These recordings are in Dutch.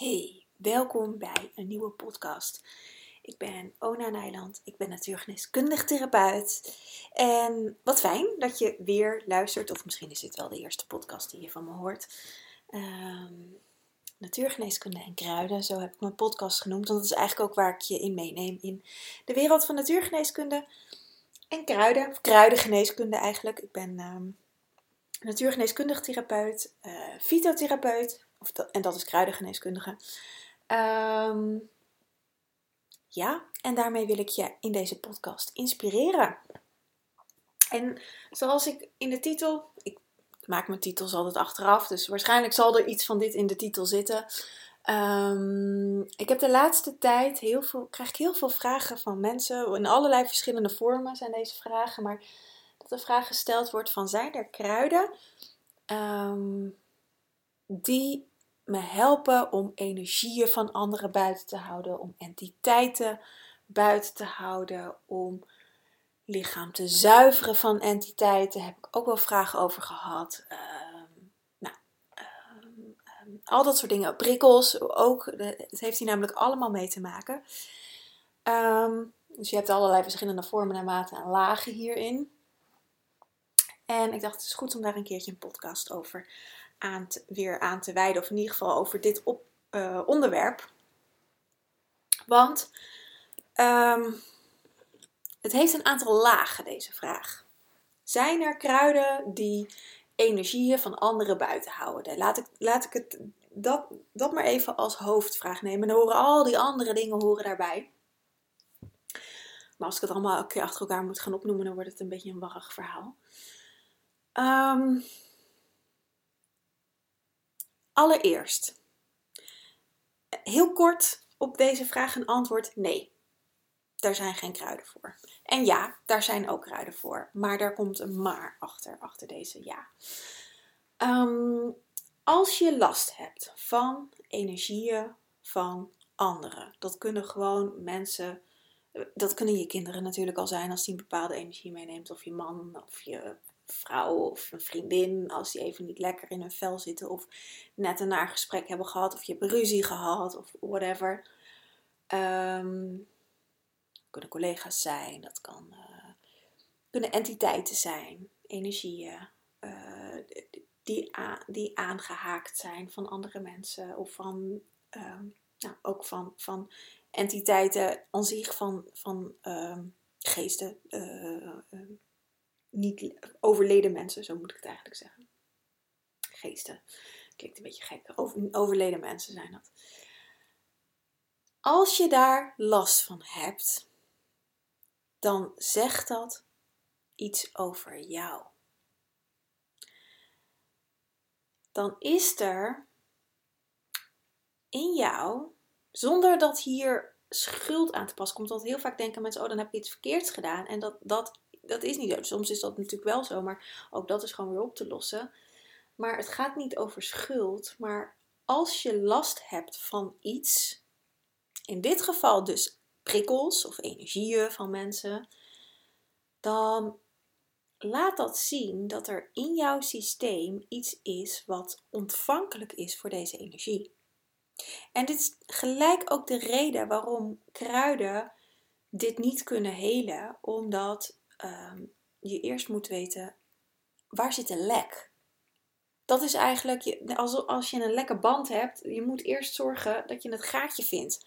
Hey, welkom bij een nieuwe podcast. Ik ben Ona Nijland, ik ben natuurgeneeskundig therapeut. En wat fijn dat je weer luistert, of misschien is dit wel de eerste podcast die je van me hoort. Um, natuurgeneeskunde en kruiden, zo heb ik mijn podcast genoemd. Want dat is eigenlijk ook waar ik je in meeneem in de wereld van natuurgeneeskunde en kruiden. Of kruidengeneeskunde eigenlijk. Ik ben um, natuurgeneeskundig therapeut, uh, fytotherapeut, of en dat is kruidengeneeskundige. Um, ja, en daarmee wil ik je in deze podcast inspireren. En zoals ik in de titel, ik maak mijn titels altijd achteraf, dus waarschijnlijk zal er iets van dit in de titel zitten. Um, ik heb de laatste tijd heel veel, krijg ik heel veel vragen van mensen. In allerlei verschillende vormen zijn deze vragen. Maar dat de vraag gesteld wordt van zijn er kruiden um, die me helpen om energieën van anderen buiten te houden, om entiteiten buiten te houden, om lichaam te zuiveren van entiteiten. Daar heb ik ook wel vragen over gehad. Uh, nou, uh, al dat soort dingen. Prikkels ook. Het heeft hier namelijk allemaal mee te maken. Dus je hebt allerlei verschillende vormen en maten en lagen hierin. En ik dacht, het is goed om daar een keertje een podcast over aan te, weer aan te wijden. Of in ieder geval over dit op, uh, onderwerp. Want um, het heeft een aantal lagen, deze vraag. Zijn er kruiden die energieën van anderen buiten houden? Laat ik, laat ik het, dat, dat maar even als hoofdvraag nemen. En dan horen al die andere dingen horen daarbij. Maar als ik het allemaal elke keer achter elkaar moet gaan opnoemen, dan wordt het een beetje een warrig verhaal. Um, allereerst, heel kort op deze vraag een antwoord: nee. Daar zijn geen kruiden voor. En ja, daar zijn ook kruiden voor. Maar daar komt een maar achter, achter deze ja. Um, als je last hebt van energieën van anderen, dat kunnen gewoon mensen, dat kunnen je kinderen natuurlijk al zijn als die een bepaalde energie meeneemt, of je man, of je vrouw of een vriendin, als die even niet lekker in hun vel zitten, of net een naar gesprek hebben gehad, of je hebt ruzie gehad, of whatever. Um, kunnen collega's zijn, dat kan, uh, kunnen entiteiten zijn, energieën uh, die, die aangehaakt zijn van andere mensen of van, uh, nou, ook van, van entiteiten aan zich, van, van ehm, geesten, eh, niet overleden mensen, zo moet ik het eigenlijk zeggen. Geesten, klinkt een beetje gek, Over, overleden mensen zijn dat. Als je daar last van hebt, dan zegt dat iets over jou. Dan is er in jou, zonder dat hier schuld aan te pas komt, want heel vaak denken mensen, oh dan heb ik iets verkeerds gedaan. En dat, dat, dat is niet zo. Soms is dat natuurlijk wel zo, maar ook dat is gewoon weer op te lossen. Maar het gaat niet over schuld, maar als je last hebt van iets, in dit geval dus prikkels of energieën van mensen, dan laat dat zien dat er in jouw systeem iets is wat ontvankelijk is voor deze energie. En dit is gelijk ook de reden waarom kruiden dit niet kunnen helen, omdat um, je eerst moet weten waar zit een lek. Dat is eigenlijk, als, als je een lekke band hebt, je moet eerst zorgen dat je het gaatje vindt.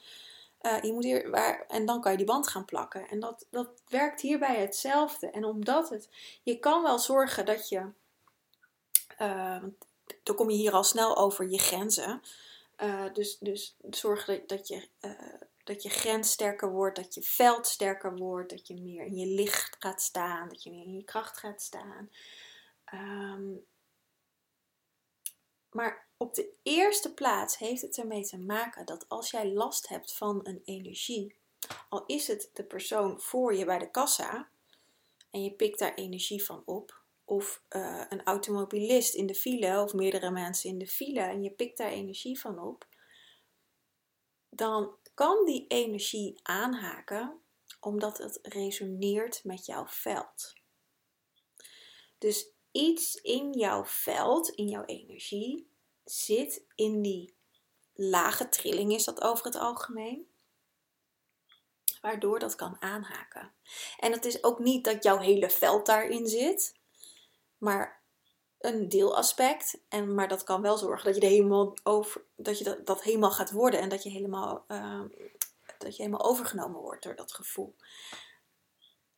Uh, je moet hier, waar, en dan kan je die band gaan plakken. En dat, dat werkt hierbij hetzelfde. En omdat het, je kan wel zorgen dat je, uh, dan kom je hier al snel over je grenzen. Uh, dus, dus zorg dat, dat, je, dat je grens sterker wordt, dat je veld sterker wordt, dat je meer in je licht gaat staan, dat je meer in je kracht gaat staan. Um, maar op de eerste plaats heeft het ermee te maken dat als jij last hebt van een energie, al is het de persoon voor je bij de kassa en je pikt daar energie van op, of uh, een automobilist in de file of meerdere mensen in de file en je pikt daar energie van op, dan kan die energie aanhaken omdat het resoneert met jouw veld. Dus iets in jouw veld, in jouw energie, zit in die lage trilling is dat over het algemeen. Waardoor dat kan aanhaken. En het is ook niet dat jouw hele veld daarin zit, maar een deelaspect. En, maar dat kan wel zorgen dat je, helemaal over, dat, je dat, helemaal gaat worden en dat je helemaal, ehm, dat je helemaal overgenomen wordt door dat gevoel.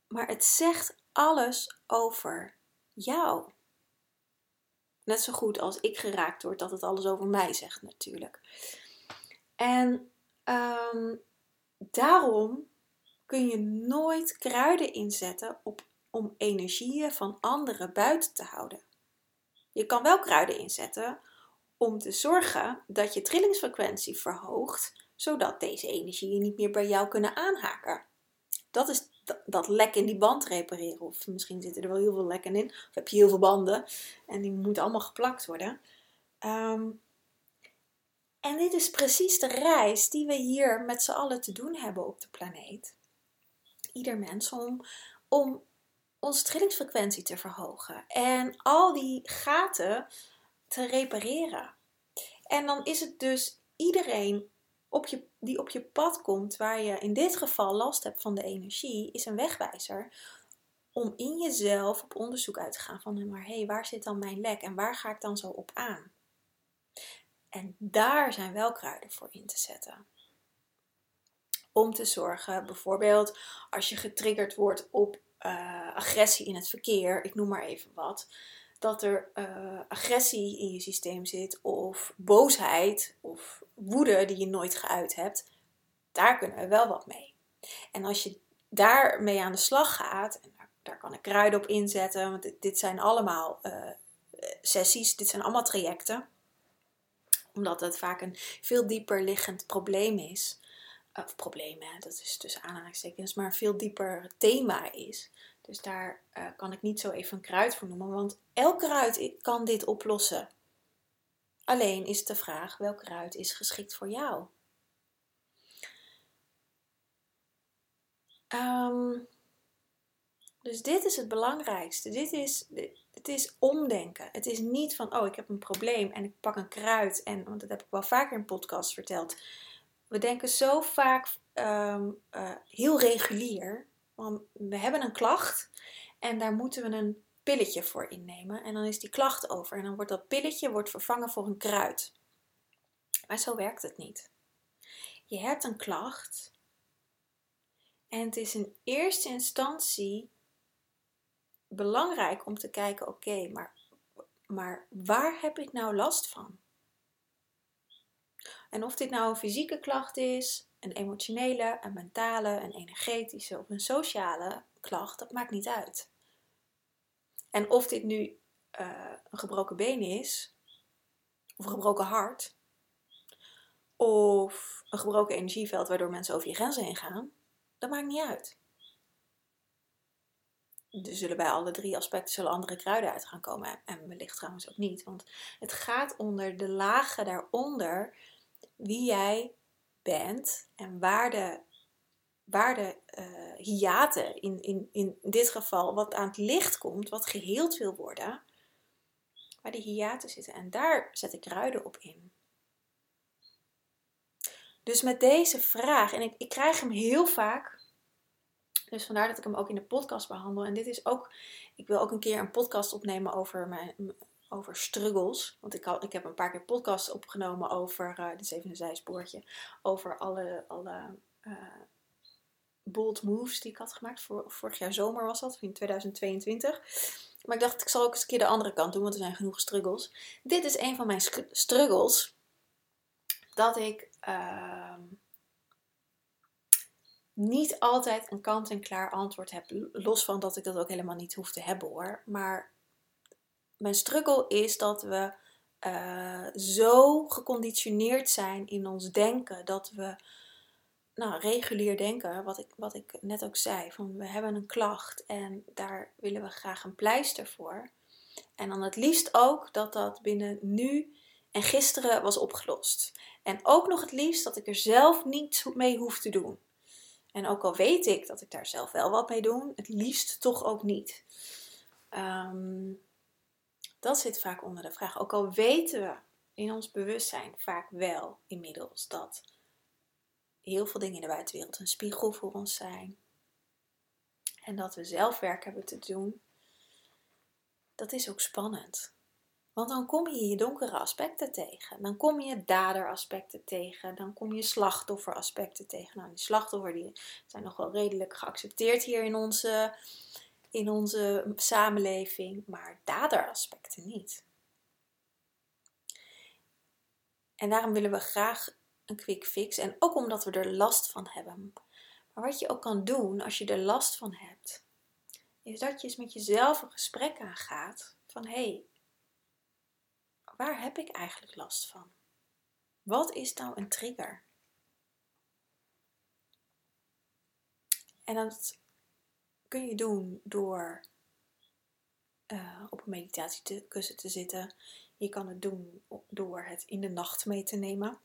Maar het zegt alles over jou. Net zo goed als ik geraakt word, dat het alles over mij zegt natuurlijk. En um, daarom kun je nooit kruiden inzetten op, om energieën van anderen buiten te houden. Je kan wel kruiden inzetten om te zorgen dat je trillingsfrequentie verhoogt, zodat deze energieën niet meer bij jou kunnen aanhaken. Dat is dat lek in die band repareren. Of misschien zitten er wel heel veel lekken in. Of heb je heel veel banden en die moeten allemaal geplakt worden. Ehm, en dit is precies de reis die we hier met z'n allen te doen hebben op de planeet. Ieder mens om, om onze trillingsfrequentie te verhogen. En al die gaten te repareren. En dan is het dus iedereen op je, die op je pad komt, waar je in dit geval last hebt van de energie, is een wegwijzer om in jezelf op onderzoek uit te gaan van, maar hé, waar zit dan mijn lek en waar ga ik dan zo op aan? En daar zijn wel kruiden voor in te zetten. Om te zorgen, bijvoorbeeld als je getriggerd wordt op uh, agressie in het verkeer, ik noem maar even wat, dat er uh, agressie in je systeem zit of boosheid of woede die je nooit geuit hebt, daar kunnen we wel wat mee. En als je daarmee aan de slag gaat, en daar, kan ik kruiden op inzetten, want dit, zijn allemaal uh, sessies, dit zijn allemaal trajecten, omdat het vaak een veel dieper liggend probleem is. Of probleem, hè, dat is tussen aanhalingstekens, maar een veel dieper thema is. Dus daar uh, kan ik niet zo even een kruid voor noemen, want elk kruid kan dit oplossen. Alleen is de vraag welk kruid is geschikt voor jou. Um, dus dit is het belangrijkste. Dit is, het is omdenken. Het is niet van, oh, ik heb een probleem en ik pak een kruid. En, want dat heb ik wel vaker in podcasts verteld. We denken zo vaak um, uh, heel regulier. We hebben een klacht en daar moeten we een pilletje voor innemen. En dan is die klacht over. En dan wordt dat pilletje wordt vervangen voor een kruid. Maar zo werkt het niet. Je hebt een klacht. En het is in eerste instantie belangrijk om te kijken: oké, maar, maar waar heb ik nou last van? En of dit nou een fysieke klacht is, een emotionele, een mentale, een energetische of een sociale klacht, dat maakt niet uit. En of dit nu uh, een gebroken been is, of een gebroken hart, of een gebroken energieveld waardoor mensen over je grenzen heen gaan, dat maakt niet uit. Er zullen bij alle drie aspecten zullen andere kruiden uit gaan komen. En wellicht trouwens ook niet. Want het gaat onder de lagen daaronder wie jij bent en waar de, waar de uh, hiaten, in, in, in dit geval wat aan het licht komt, wat geheeld wil worden, waar die hiaten zitten. En daar zet ik kruiden op in. Dus met deze vraag, en ik, ik krijg hem heel vaak, dus vandaar dat ik hem ook in de podcast behandel. En dit is ook, ik wil ook een keer een podcast opnemen over mijn, over struggles. Want ik, ik heb een paar keer podcasts opgenomen over, uh, dit is even een zijspoortje, over alle, alle uh, bold moves die ik had gemaakt. Voor, vorig jaar zomer was dat, in 2022. Maar ik dacht, ik zal ook eens een keer de andere kant doen, want er zijn genoeg struggles. Dit is een van mijn struggles. Dat ik uh, niet altijd een kant-en-klaar antwoord heb. Los van dat ik dat ook helemaal niet hoef te hebben hoor. Maar mijn struggle is dat we uh, zo geconditioneerd zijn in ons denken dat we, nou, regulier denken, wat ik, wat ik net ook zei, van we hebben een klacht en daar willen we graag een pleister voor. En dan het liefst ook dat dat binnen nu en gisteren was opgelost. En ook nog het liefst dat ik er zelf niets mee hoef te doen. En ook al weet ik dat ik daar zelf wel wat mee doe, het liefst toch ook niet. Um, dat zit vaak onder de vraag. Ook al weten we in ons bewustzijn vaak wel inmiddels dat heel veel dingen in de buitenwereld een spiegel voor ons zijn. En dat we zelf werk hebben te doen. Dat is ook spannend. Want dan kom je je donkere aspecten tegen. Dan kom je daderaspecten tegen. Dan kom je slachtofferaspecten tegen. Nou, die slachtoffer die zijn nog wel redelijk geaccepteerd hier in onze, in onze samenleving. Maar daderaspecten niet. En daarom willen we graag een quick fix. En ook omdat we er last van hebben. Maar wat je ook kan doen als je er last van hebt, is dat je eens met jezelf een gesprek aangaat van hé, hey, waar heb ik eigenlijk last van? Wat is nou een trigger? En dat kun je doen door uh, op een meditatiekussen te zitten. Je kan het doen door het in de nacht mee te nemen.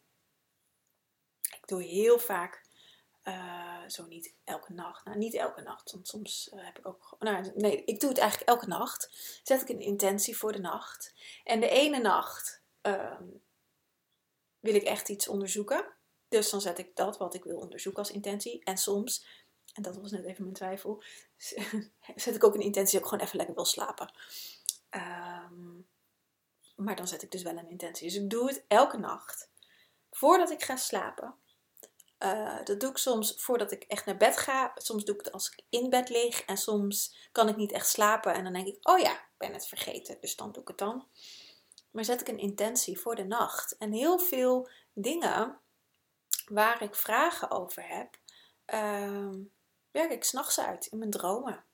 Ik doe heel vaak, uh, zo niet elke nacht, nou niet elke nacht, want soms uh, heb ik ook, nou nee, ik doe het eigenlijk elke nacht. Zet ik een intentie voor de nacht. En de ene nacht uh, wil ik echt iets onderzoeken. Dus dan zet ik dat wat ik wil onderzoeken als intentie. En soms, en dat was net even mijn twijfel, zet ik ook een intentie ik gewoon even lekker wil slapen. Um, maar dan zet ik dus wel een intentie. Dus ik doe het elke nacht. Voordat ik ga slapen. Uh, dat doe ik soms voordat ik echt naar bed ga. Soms doe ik het als ik in bed lig. En soms kan ik niet echt slapen. En dan denk ik, oh ja, ik ben het vergeten. Dus dan doe ik het dan. Maar zet ik een intentie voor de nacht. En heel veel dingen waar ik vragen over heb, uh, werk ik s'nachts uit in mijn dromen.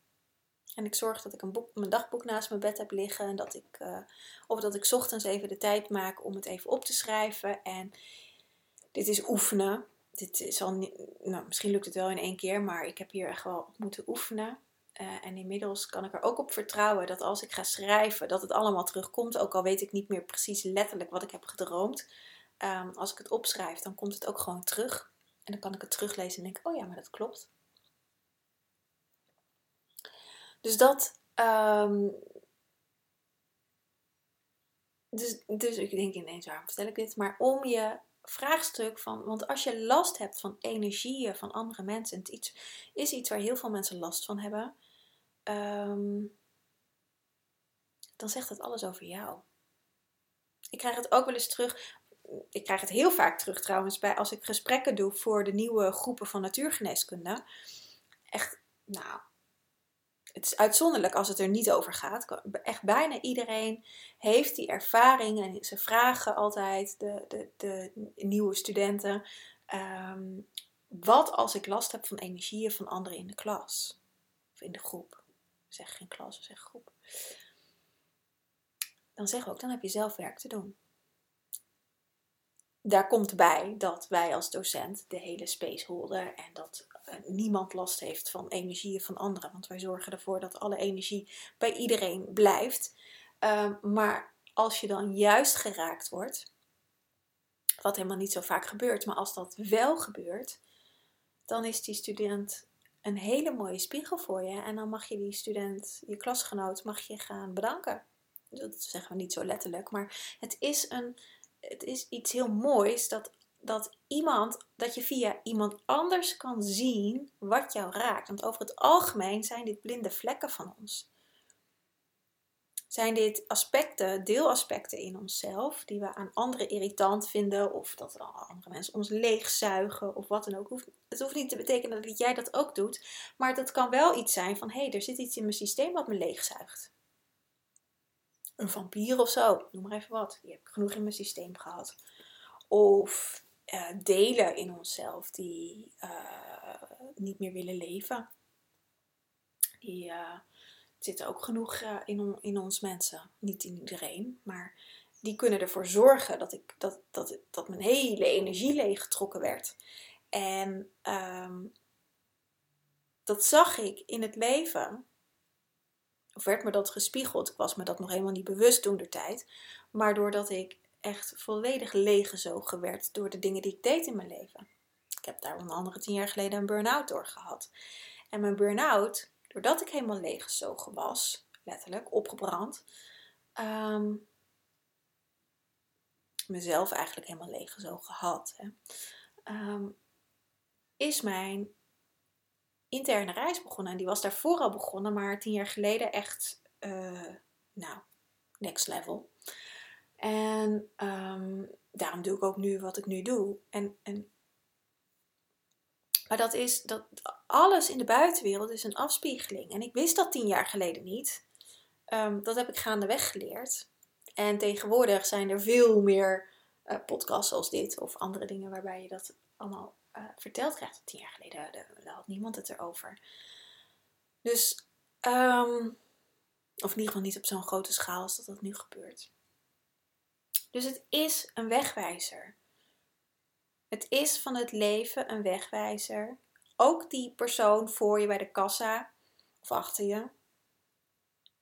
En ik zorg dat ik een boek, mijn dagboek naast mijn bed heb liggen. En dat ik, uh, of dat ik ochtends even de tijd maak om het even op te schrijven. En dit is oefenen. Dit is al nou, misschien lukt het wel in één keer, maar ik heb hier echt wel op moeten oefenen. Uh, en inmiddels kan ik er ook op vertrouwen dat als ik ga schrijven, dat het allemaal terugkomt. Ook al weet ik niet meer precies letterlijk wat ik heb gedroomd. Um, als ik het opschrijf, dan komt het ook gewoon terug. En dan kan ik het teruglezen en denk: oh ja, maar dat klopt. Dus dat. Um, dus, dus ik denk ineens, waarom vertel ik dit? Maar om je vraagstuk van. Want als je last hebt van energieën van andere mensen. Het iets, is iets waar heel veel mensen last van hebben. Um, dan zegt dat alles over jou. Ik krijg het ook wel eens terug. Ik krijg het heel vaak terug trouwens bij als ik gesprekken doe voor de nieuwe groepen van natuurgeneeskunde. Echt, nou, het is uitzonderlijk als het er niet over gaat. Echt bijna iedereen heeft die ervaring en ze vragen altijd de, de, de nieuwe studenten: um, wat als ik last heb van energieën van anderen in de klas of in de groep? Zeg geen klas, zeg groep. Dan zeggen we ook: dan heb je zelf werk te doen. Daar komt bij dat wij als docent de hele space holden en dat niemand last heeft van energieën van anderen. Want wij zorgen ervoor dat alle energie bij iedereen blijft. Ehm, maar als je dan juist geraakt wordt, wat helemaal niet zo vaak gebeurt, maar als dat wel gebeurt, dan is die student een hele mooie spiegel voor je. En dan mag je die student, je klasgenoot, mag je gaan bedanken. Dat zeggen we niet zo letterlijk, maar het is, een, het is iets heel moois dat dat iemand, dat je via iemand anders kan zien wat jou raakt. Want over het algemeen zijn dit blinde vlekken van ons. Zijn dit aspecten, deelaspecten in onszelf, die we aan anderen irritant vinden, of dat andere mensen ons leegzuigen, of wat dan ook. Het hoeft niet te betekenen dat jij dat ook doet, maar dat kan wel iets zijn van: hé, hey, er zit iets in mijn systeem wat me leegzuigt. Een vampier of zo, noem maar even wat. Die heb ik genoeg in mijn systeem gehad. Of uh, delen in onszelf die uh, niet meer willen leven. Die uh, zitten ook genoeg in, in ons mensen. Niet in iedereen, maar die kunnen ervoor zorgen dat, ik, dat, dat, dat mijn hele energie leeggetrokken werd. En um, dat zag ik in het leven. Of werd me dat gespiegeld. Ik was me dat nog helemaal niet bewust toen de tijd. Maar doordat ik echt volledig leeggezogen werd door de dingen die ik deed in mijn leven. Ik heb daar onder andere tien jaar geleden een burn-out door gehad. En mijn burn-out, doordat ik helemaal leeggezogen was, letterlijk opgebrand, um, mezelf eigenlijk helemaal leeggezogen had, hè, ehm, is mijn interne reis begonnen. En die was daarvoor al begonnen, maar tien jaar geleden echt, uh, nou, next level. En ehm, daarom doe ik ook nu wat ik nu doe. En, en, maar dat is dat alles in de buitenwereld is een afspiegeling. En ik wist dat tien jaar geleden niet. Um, dat heb ik gaandeweg geleerd. En tegenwoordig zijn er veel meer uh, podcasts zoals dit of andere dingen waarbij je dat allemaal uh, verteld krijgt. Tien jaar geleden daar had niemand het erover. Dus, um, of in ieder geval niet op zo'n grote schaal als dat dat nu gebeurt. Dus het is een wegwijzer. Het is van het leven een wegwijzer. Ook die persoon voor je bij de kassa of achter je.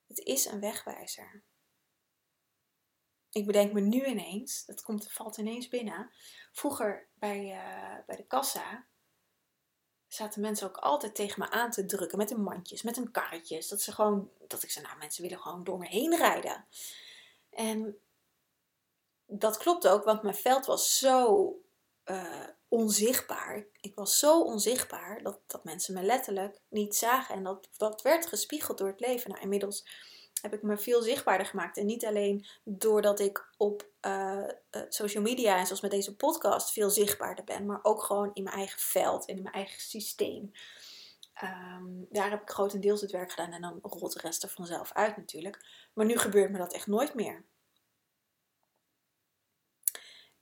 Het is een wegwijzer. Ik bedenk me nu ineens, dat komt, valt ineens binnen. Vroeger bij, uh, bij de kassa zaten mensen ook altijd tegen me aan te drukken met hun mandjes, met hun karretjes. Dat ze gewoon, dat ik zei, nou mensen willen gewoon door me heen rijden. En dat klopt ook, want mijn veld was zo uh, onzichtbaar. Ik was zo onzichtbaar dat, dat mensen me letterlijk niet zagen. En dat, dat werd gespiegeld door het leven. Nou, inmiddels heb ik me veel zichtbaarder gemaakt. En niet alleen doordat ik op uh, social media en zoals met deze podcast veel zichtbaarder ben, maar ook gewoon in mijn eigen veld en in mijn eigen systeem. Um, daar heb ik grotendeels het werk gedaan en dan rolt de rest er vanzelf uit natuurlijk. Maar nu gebeurt me dat echt nooit meer.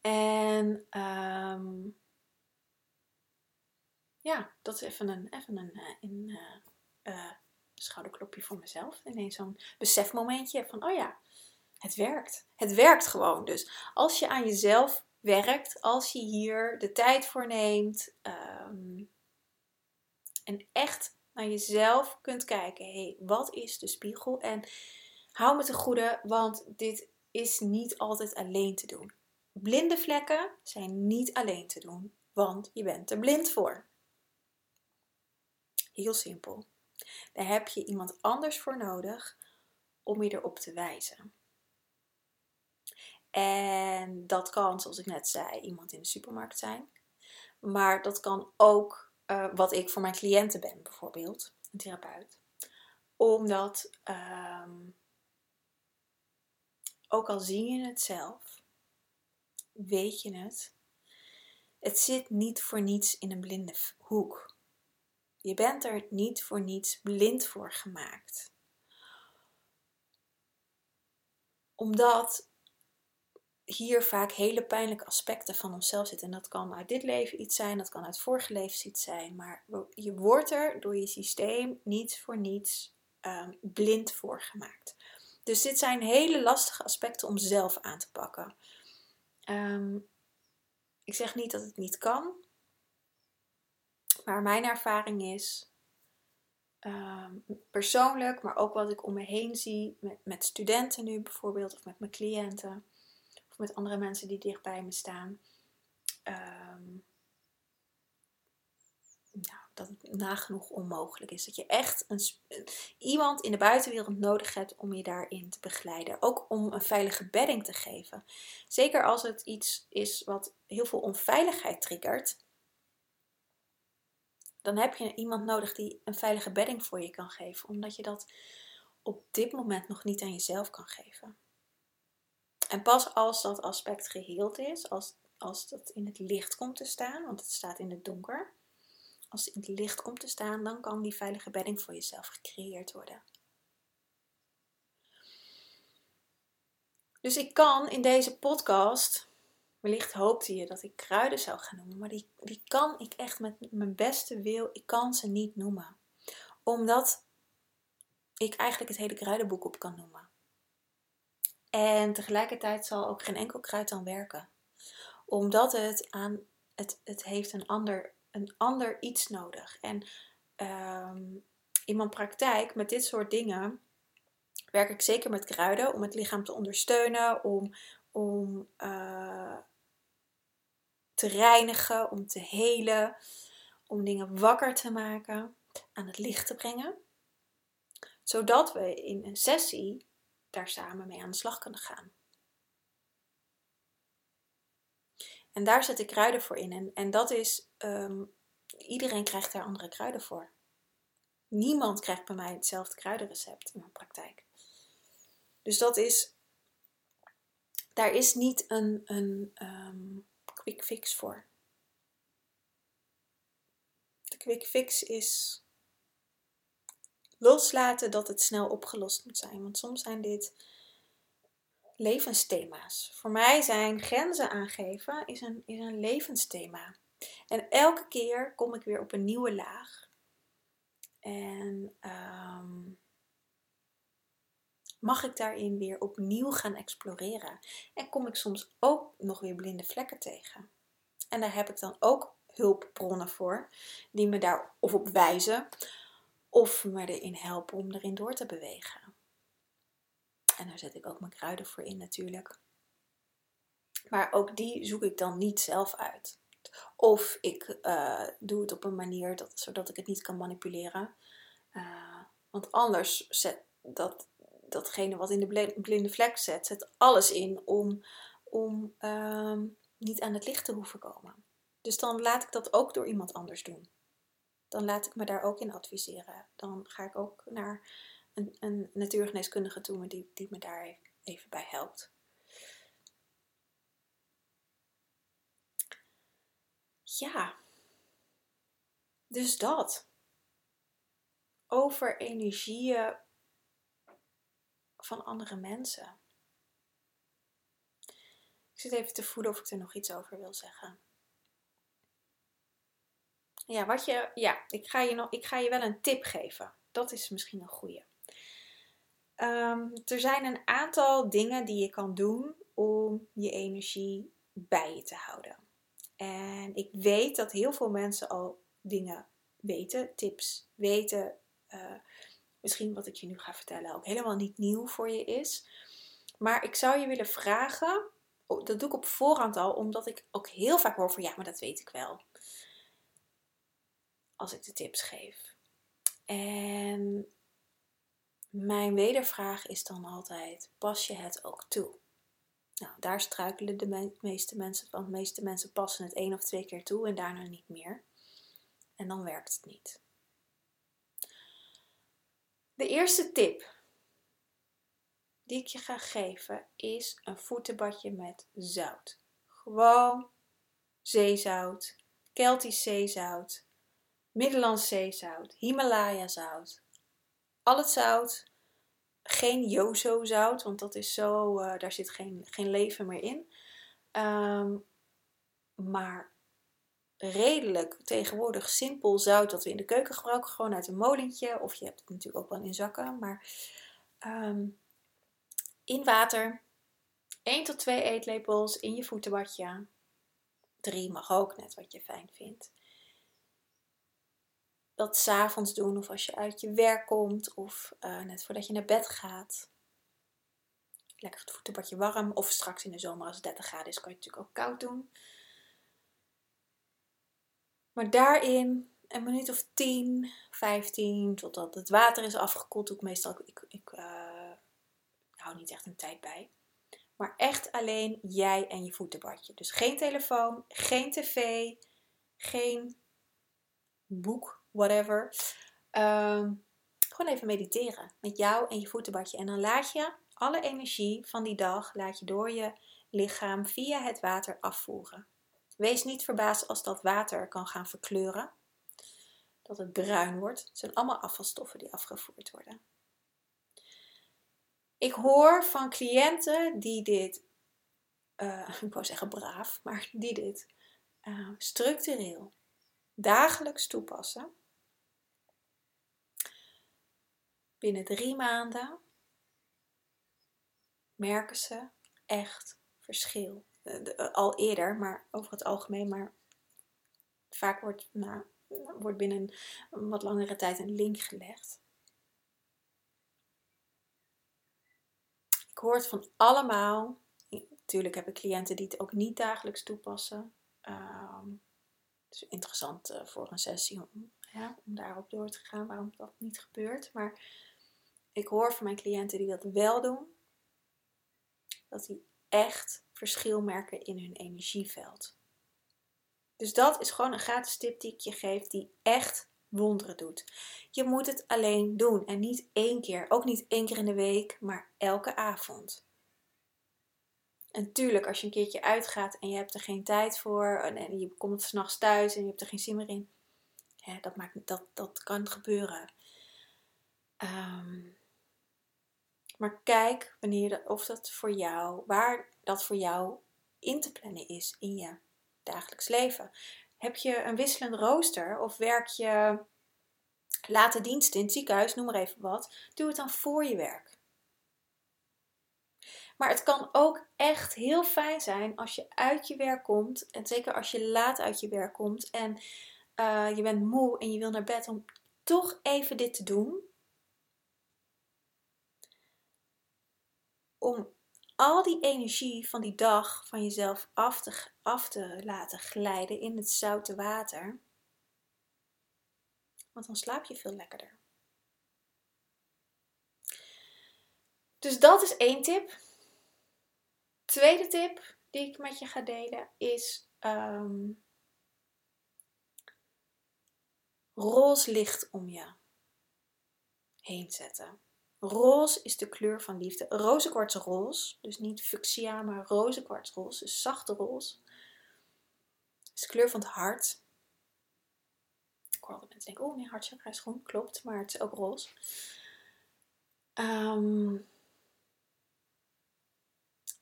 En um, ja, dat is even een, even een, uh, in, uh, uh, schouderklopje voor mezelf. Ineens zo'n besefmomentje van, oh ja, het werkt. Het werkt gewoon. Dus als je aan jezelf werkt, als je hier de tijd voor neemt um, en echt naar jezelf kunt kijken, hé, hey, wat is de spiegel? En hou me te goede, want dit is niet altijd alleen te doen. Blinde vlekken zijn niet alleen te doen, want je bent er blind voor. Heel simpel. Daar heb je iemand anders voor nodig om je erop te wijzen. En dat kan, zoals ik net zei, iemand in de supermarkt zijn. Maar dat kan ook uh, wat ik voor mijn cliënten ben, bijvoorbeeld, een therapeut. Omdat, um, ook al zie je het zelf, weet je het. Het zit niet voor niets in een blinde hoek. Je bent er niet voor niets blind voor gemaakt. Omdat hier vaak hele pijnlijke aspecten van onszelf zitten. En dat kan uit dit leven iets zijn, dat kan uit vorige levens iets zijn. Maar je wordt er door je systeem niet voor niets um, blind voor gemaakt. Dus dit zijn hele lastige aspecten om zelf aan te pakken. Um, ik zeg niet dat het niet kan. Maar mijn ervaring is, ehm, persoonlijk, maar ook wat ik om me heen zie, met, studenten nu bijvoorbeeld, of met mijn cliënten, of met andere mensen die dicht bij me staan. Nou, dat het nagenoeg onmogelijk is. Dat je echt een, iemand in de buitenwereld nodig hebt om je daarin te begeleiden. Ook om een veilige bedding te geven. Zeker als het iets is wat heel veel onveiligheid triggert dan heb je iemand nodig die een veilige bedding voor je kan geven, omdat je dat op dit moment nog niet aan jezelf kan geven. En pas als dat aspect geheeld is, als, als dat in het licht komt te staan, want het staat in het donker, als het in het licht komt te staan, dan kan die veilige bedding voor jezelf gecreëerd worden. Dus ik kan in deze podcast Wellicht hoopte je dat ik kruiden zou gaan noemen, maar die, die kan ik echt met mijn beste wil, ik kan ze niet noemen. Omdat ik eigenlijk het hele kruidenboek op kan noemen. En tegelijkertijd zal ook geen enkel kruid dan werken. Omdat het aan, het, het heeft een ander, een ander iets nodig. En um, in mijn praktijk met dit soort dingen werk ik zeker met kruiden om het lichaam te ondersteunen, om, om uh, te reinigen, om te helen, om dingen wakker te maken, aan het licht te brengen. Zodat we in een sessie daar samen mee aan de slag kunnen gaan. En daar zet ik kruiden voor in. En, en dat is, ehm, iedereen krijgt daar andere kruiden voor. Niemand krijgt bij mij hetzelfde kruidenrecept in mijn praktijk. Dus dat is, daar is niet een, een ehm, quick fix voor. De quick fix is loslaten dat het snel opgelost moet zijn. Want soms zijn dit levensthema's. Voor mij zijn grenzen aangeven is een, is een levensthema. En elke keer kom ik weer op een nieuwe laag. En ehm, mag ik daarin weer opnieuw gaan exploreren. En kom ik soms ook nog weer blinde vlekken tegen. En daar heb ik dan ook hulpbronnen voor, die me daar of op wijzen of me erin helpen om erin door te bewegen. En daar zet ik ook mijn kruiden voor in natuurlijk. Maar ook die zoek ik dan niet zelf uit. Of ik uh, doe het op een manier dat, zodat ik het niet kan manipuleren. Uh, want anders zet dat, datgene wat in de blinde vlek zet, zet alles in om, om uh, niet aan het licht te hoeven komen. Dus dan laat ik dat ook door iemand anders doen. Dan laat ik me daar ook in adviseren. Dan ga ik ook naar een, een natuurgeneeskundige toe die, die me daar even bij helpt. Ja, dus dat. Over energieën van andere mensen. Ik zit even te voelen of ik er nog iets over wil zeggen. Ja, wat je, ja ik, ga je nog, ik ga je wel een tip geven. Dat is misschien een goede. Um, er zijn een aantal dingen die je kan doen om je energie bij je te houden. En ik weet dat heel veel mensen al dingen weten, tips weten. Uh, misschien wat ik je nu ga vertellen ook helemaal niet nieuw voor je is. Maar ik zou je willen vragen, oh, dat doe ik op voorhand al, omdat ik ook heel vaak hoor van ja, maar dat weet ik wel. Als ik de tips geef. En mijn wedervraag is dan altijd: pas je het ook toe? Nou, daar struikelen de meeste mensen van. De meeste mensen passen het één of twee keer toe en daarna niet meer. En dan werkt het niet. De eerste tip die ik je ga geven is een voetenbadje met zout. Gewoon zeezout, Keltisch zeezout, Middellands zeezout, Himalaya zout. Al het zout. Geen Yozo zout, want dat is zo, uh, daar zit geen, geen leven meer in. Um, maar redelijk tegenwoordig simpel zout dat we in de keuken gebruiken. Gewoon uit een molentje. Of je hebt het natuurlijk ook wel in zakken. Maar um, in water. 1 tot 2 eetlepels in je voetenbadje. 3 mag ook, net wat je fijn vindt dat s'avonds doen of als je uit je werk komt of uh, net voordat je naar bed gaat. Lekker het voetenbadje warm of straks in de zomer als het 30 graden is kan je het natuurlijk ook koud doen. Maar daarin een minuut of 10, 15 totdat het water is afgekoeld. Doe ik meestal, ik, ik uh, hou niet echt een tijd bij. Maar echt alleen jij en je voetenbadje. Dus geen telefoon, geen tv, geen boek whatever. Ehm, gewoon even mediteren met jou en je voetenbadje. En dan laat je alle energie van die dag laat je door je lichaam via het water afvoeren. Wees niet verbaasd als dat water kan gaan verkleuren. Dat het bruin wordt. Het zijn allemaal afvalstoffen die afgevoerd worden. Ik hoor van cliënten die dit, uh, ik wou zeggen braaf, maar die dit uh, structureel dagelijks toepassen binnen drie maanden merken ze echt verschil. Eh, al eerder, maar over het algemeen, maar vaak wordt, nou, wordt binnen een wat langere tijd een link gelegd. Ik hoor het van allemaal. Natuurlijk heb ik cliënten die het ook niet dagelijks toepassen. Um, het is interessant uh, voor een sessie om, ja, om daarop door te gaan waarom dat niet gebeurt. Maar ik hoor van mijn cliënten die dat wel doen, dat die echt verschil merken in hun energieveld. Dus dat is gewoon een gratis tip die ik je geef, die echt wonderen doet. Je moet het alleen doen en niet één keer, ook niet één keer in de week, maar elke avond. En tuurlijk, als je een keertje uitgaat en je hebt er geen tijd voor en je komt s'nachts thuis en je hebt er geen zin meer in, dat, maakt, dat, dat kan gebeuren. Ehm, maar kijk wanneer of dat voor jou, waar dat voor jou in te plannen is in je dagelijks leven. Heb je een wisselend rooster of werk je late diensten in het ziekenhuis, noem maar even wat, doe het dan voor je werk. Maar het kan ook echt heel fijn zijn als je uit je werk komt, en zeker als je laat uit je werk komt en uh, je bent moe en je wil naar bed, om toch even dit te doen. Om al die energie van die dag van jezelf af te, af te laten glijden in het zoute water. Want dan slaap je veel lekkerder. Dus dat is één tip. Tweede tip die ik met je ga delen is um, roze licht om je heen zetten. Roze is de kleur van liefde. Rozenkwartsroze, dus niet fuchsia, maar rozenkwartsroze, dus zachte roze. is de kleur van het hart. Ik hoor altijd mensen denken, oh nee, hartchakra is groen. Klopt, maar het is ook roze. Um,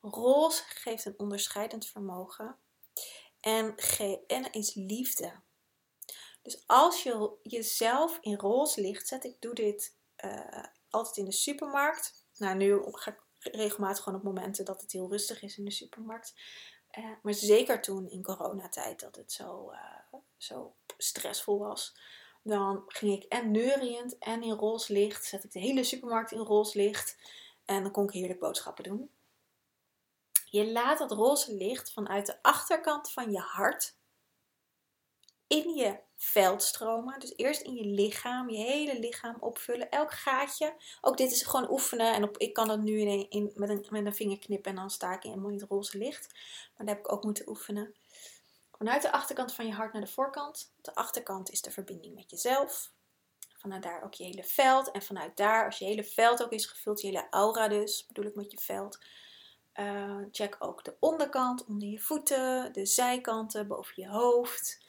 roze geeft een onderscheidend vermogen en, en is liefde. Dus als je jezelf in roze licht zet, ik doe dit uh, altijd in de supermarkt. Nou, nu ga ik regelmatig gewoon op momenten dat het heel rustig is in de supermarkt. Uh, maar zeker toen in coronatijd dat het zo, uh, zo stressvol was. Dan ging ik en neuriënd en in roze licht. Zet ik de hele supermarkt in roze licht. En dan kon ik heerlijk boodschappen doen. Je laat dat roze licht vanuit de achterkant van je hart in je veld stromen. Dus eerst in je lichaam, je hele lichaam opvullen. Elk gaatje. Ook dit is gewoon oefenen. En op, ik kan dat nu in, in, met, een, met een vinger knippen en dan sta ik in het roze licht. Maar dat heb ik ook moeten oefenen. Vanuit de achterkant van je hart naar de voorkant. De achterkant is de verbinding met jezelf. Vanuit daar ook je hele veld. En vanuit daar, als je hele veld ook is gevuld, je hele aura dus, bedoel ik met je veld. Uh, check ook de onderkant, onder je voeten, de zijkanten, boven je hoofd.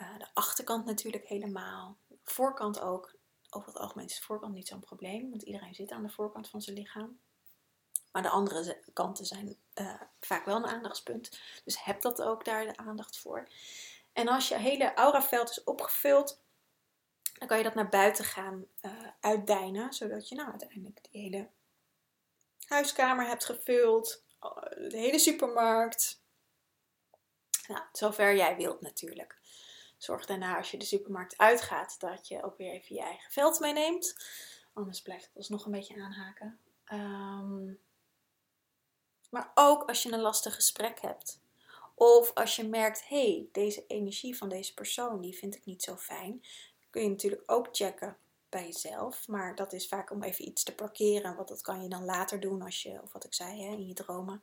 Uh, de achterkant natuurlijk helemaal. voorkant ook. Over het algemeen is de voorkant niet zo'n probleem, want iedereen zit aan de voorkant van zijn lichaam. Maar de andere kanten zijn uh, vaak wel een aandachtspunt. Dus heb dat ook daar de aandacht voor. En als je hele auraveld is opgevuld, dan kan je dat naar buiten gaan uh, uitdijnen. Zodat je nou uiteindelijk die hele huiskamer hebt gevuld. De hele supermarkt. Nou, zover jij wilt natuurlijk. Zorg daarna als je de supermarkt uitgaat dat je ook weer even je eigen veld meeneemt. Anders blijft het alsnog een beetje aanhaken. Um, maar ook als je een lastig gesprek hebt. Of als je merkt, hé, hey, deze energie van deze persoon, die vind ik niet zo fijn. Kun je natuurlijk ook checken bij jezelf. Maar dat is vaak om even iets te parkeren. Want dat kan je dan later doen als je, of wat ik zei, hè, in je dromen.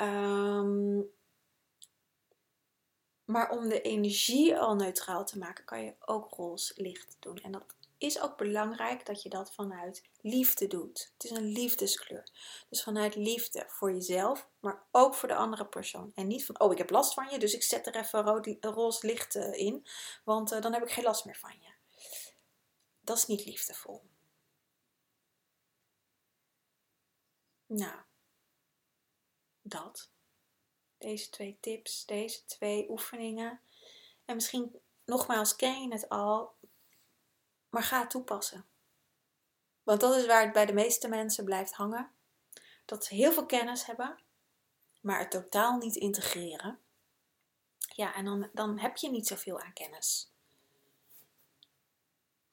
Um, maar om de energie al neutraal te maken, kan je ook roze licht doen. En dat is ook belangrijk dat je dat vanuit liefde doet. Het is een liefdeskleur. Dus vanuit liefde voor jezelf, maar ook voor de andere persoon. En niet van, oh, ik heb last van je, dus ik zet er even rood, roze licht eh, in, want uh, dan heb ik geen last meer van je. Dat is niet liefdevol. Nou, dat. Deze twee tips, deze twee oefeningen. En misschien nogmaals ken je het al, maar ga toepassen. Want dat is waar het bij de meeste mensen blijft hangen. Dat ze heel veel kennis hebben, maar het totaal niet integreren. Ja, en dan, dan heb je niet zoveel aan kennis.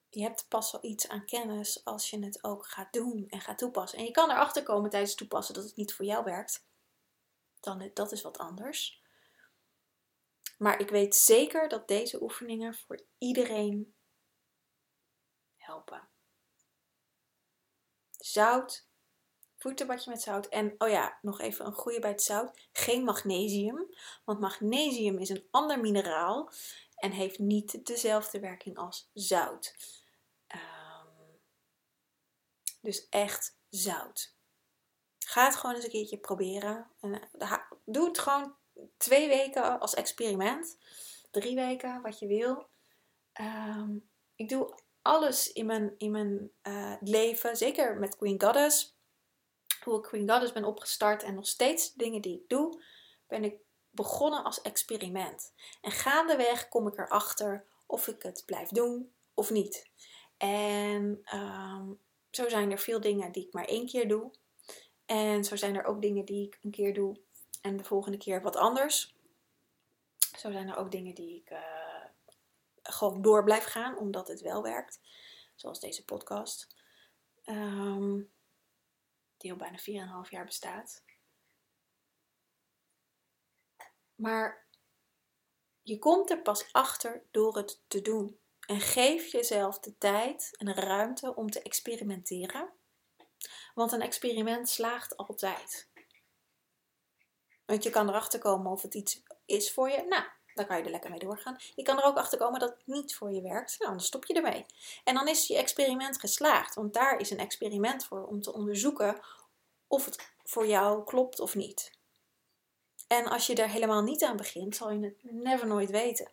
Je hebt pas wel iets aan kennis als je het ook gaat doen en gaat toepassen. En je kan erachter komen tijdens het toepassen dat het niet voor jou werkt. Dan, dat is wat anders. Maar ik weet zeker dat deze oefeningen voor iedereen helpen. Zout, voetenbadje met zout. En oh ja, nog even een goede bij het zout. Geen magnesium. Want magnesium is een ander mineraal en heeft niet dezelfde werking als zout. Ehm, dus echt zout. Ga het gewoon eens een keertje proberen. En, uh, doe het gewoon twee weken als experiment. Drie weken, wat je wil. Ehm, ik doe alles in mijn, in mijn uh, leven, zeker met Queen Goddess. Hoe ik Queen Goddess ben opgestart en nog steeds dingen die ik doe, ben ik begonnen als experiment. En gaandeweg kom ik erachter of ik het blijf doen of niet. En um, zo zijn er veel dingen die ik maar één keer doe. En zo zijn er ook dingen die ik een keer doe en de volgende keer wat anders. Zo zijn er ook dingen die ik uh, gewoon door blijf gaan, omdat het wel werkt. Zoals deze podcast. Um, die al bijna 4,5 jaar bestaat. Maar je komt er pas achter door het te doen. En geef jezelf de tijd en ruimte om te experimenteren. Want een experiment slaagt altijd. Want je kan erachter komen of het iets is voor je. Nou, dan kan je er lekker mee doorgaan. Je kan er ook achter komen dat het niet voor je werkt. Nou, dan stop je ermee. En dan is je experiment geslaagd. Want daar is een experiment voor om te onderzoeken of het voor jou klopt of niet. En als je er helemaal niet aan begint, zal je het never nooit weten.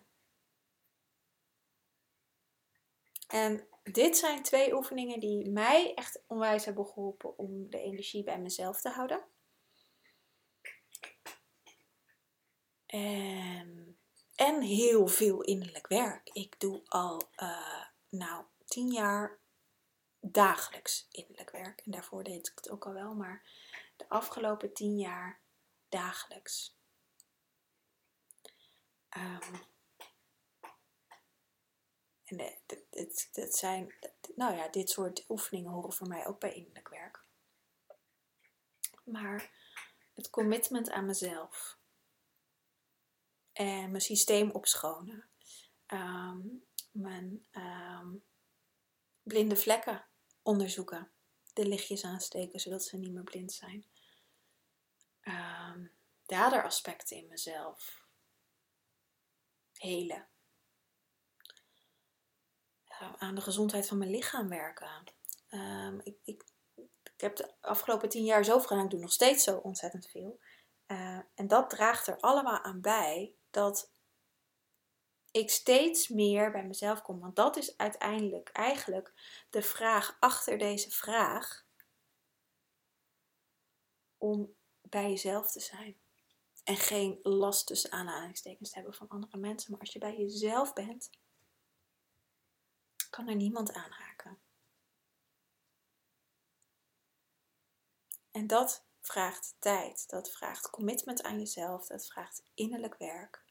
En dit zijn twee oefeningen die mij echt onwijs hebben geholpen om de energie bij mezelf te houden. En, en heel veel innerlijk werk. Ik doe al, uh, nou, tien jaar dagelijks innerlijk werk. En daarvoor deed ik het ook al wel, maar de afgelopen tien jaar dagelijks. Um, en het, zijn, nou ja, dit soort oefeningen horen voor mij ook bij innerlijk werk. Maar het commitment aan mezelf en mijn systeem opschonen, um, mijn um, blinde vlekken onderzoeken, de lichtjes aansteken zodat ze niet meer blind zijn. Um, daderaspecten in mezelf helen. Uh, aan de gezondheid van mijn lichaam werken. Um, ik, ik, ik, heb de afgelopen tien jaar zoveel gedaan, ik doe nog steeds zo ontzettend veel. Uh, en dat draagt er allemaal aan bij dat ik steeds meer bij mezelf kom. Want dat is uiteindelijk eigenlijk de vraag achter deze vraag. Om bij jezelf te zijn. En geen last tussen aanhalingstekens te hebben van andere mensen. Maar als je bij jezelf bent, kan er niemand aanhaken. En dat vraagt tijd, dat vraagt commitment aan jezelf, dat vraagt innerlijk werk.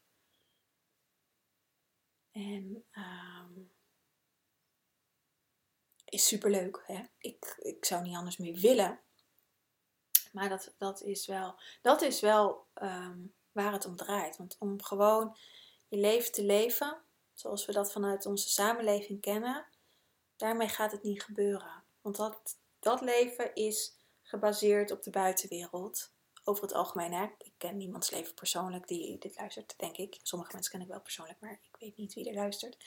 En um, is superleuk. Hè? Ik, ik zou niet anders meer willen. Maar dat, dat is wel, dat is wel um, waar het om draait. Want om gewoon je leven te leven, zoals we dat vanuit onze samenleving kennen, daarmee gaat het niet gebeuren. Want dat, dat leven is gebaseerd op de buitenwereld over het algemeen, hè, ik ken niemands leven persoonlijk die dit luistert, denk ik. Sommige mensen ken ik wel persoonlijk, maar ik weet niet wie er luistert.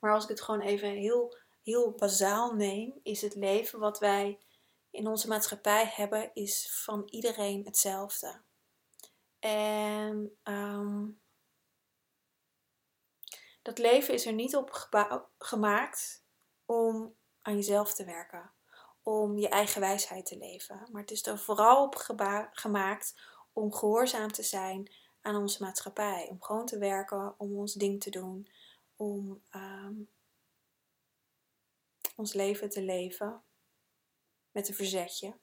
Maar als ik het gewoon even heel, heel bazaal neem, is het leven wat wij in onze maatschappij hebben, is van iedereen hetzelfde. En um, dat leven is er niet op gemaakt om aan jezelf te werken om je eigen wijsheid te leven. Maar het is er vooral op gemaakt om gehoorzaam te zijn aan onze maatschappij. Om gewoon te werken, om ons ding te doen, om um, ons leven te leven met een verzetje.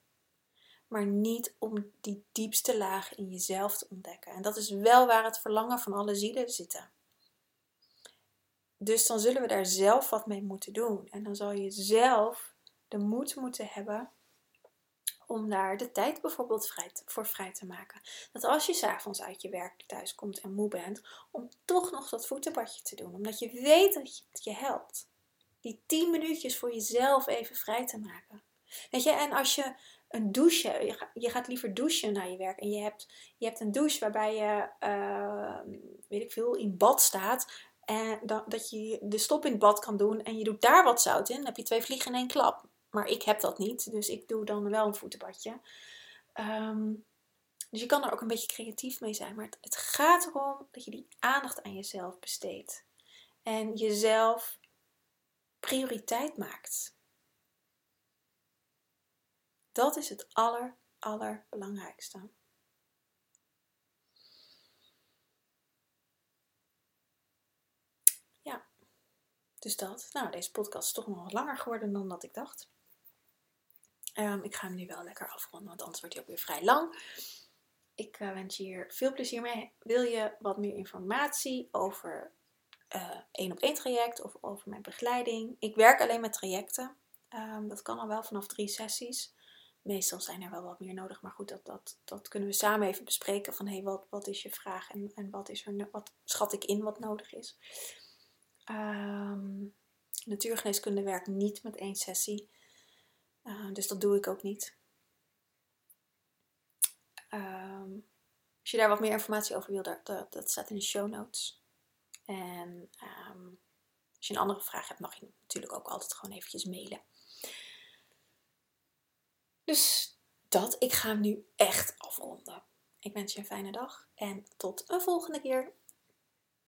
Maar niet om die diepste laag in jezelf te ontdekken. En dat is wel waar het verlangen van alle zielen zitten. Dus dan zullen we daar zelf wat mee moeten doen. En dan zal je zelf de moed moeten hebben om daar de tijd bijvoorbeeld vrij voor vrij te maken. Dat als je s'avonds uit je werk thuis komt en moe bent, om toch nog dat voetenbadje te doen. Omdat je weet dat het je helpt. Die 10 minuutjes voor jezelf even vrij te maken. Weet je, en als je een douche, je, ga, je gaat liever douchen naar je werk en je hebt, je hebt een douche waarbij je, uh, weet ik veel, in bad staat. En dat, dat je de stop in het bad kan doen en je doet daar wat zout in. Dan heb je twee vliegen in één klap. Maar ik heb dat niet, dus ik doe dan wel een voetenbadje. Um, dus je kan er ook een beetje creatief mee zijn. Maar het, het gaat erom dat je die aandacht aan jezelf besteedt. En jezelf prioriteit maakt. Dat is het aller, allerbelangrijkste. Ja, dus dat. Nou, deze podcast is toch nog wat langer geworden dan dat ik dacht. Um, ik ga hem nu wel lekker afronden, want anders wordt hij ook weer vrij lang. Ik uh, wens je hier veel plezier mee. Wil je wat meer informatie over uh, één op één traject of over mijn begeleiding? Ik werk alleen met trajecten. Um, dat kan al wel vanaf drie sessies. Meestal zijn er wel wat meer nodig, maar goed, dat, dat, dat kunnen we samen even bespreken. Van hé, hey, wat, wat is je vraag en, en wat, is er, wat schat ik in wat nodig is? Um, natuurgeneeskunde werkt niet met één sessie. Uh, dus dat doe ik ook niet. Um, als je daar wat meer informatie over wil, dat, dat, staat in de show notes. En als je een andere vraag hebt, mag je natuurlijk ook altijd gewoon eventjes mailen. Dus dat, ik ga hem nu echt afronden. Ik wens je een fijne dag en tot een volgende keer.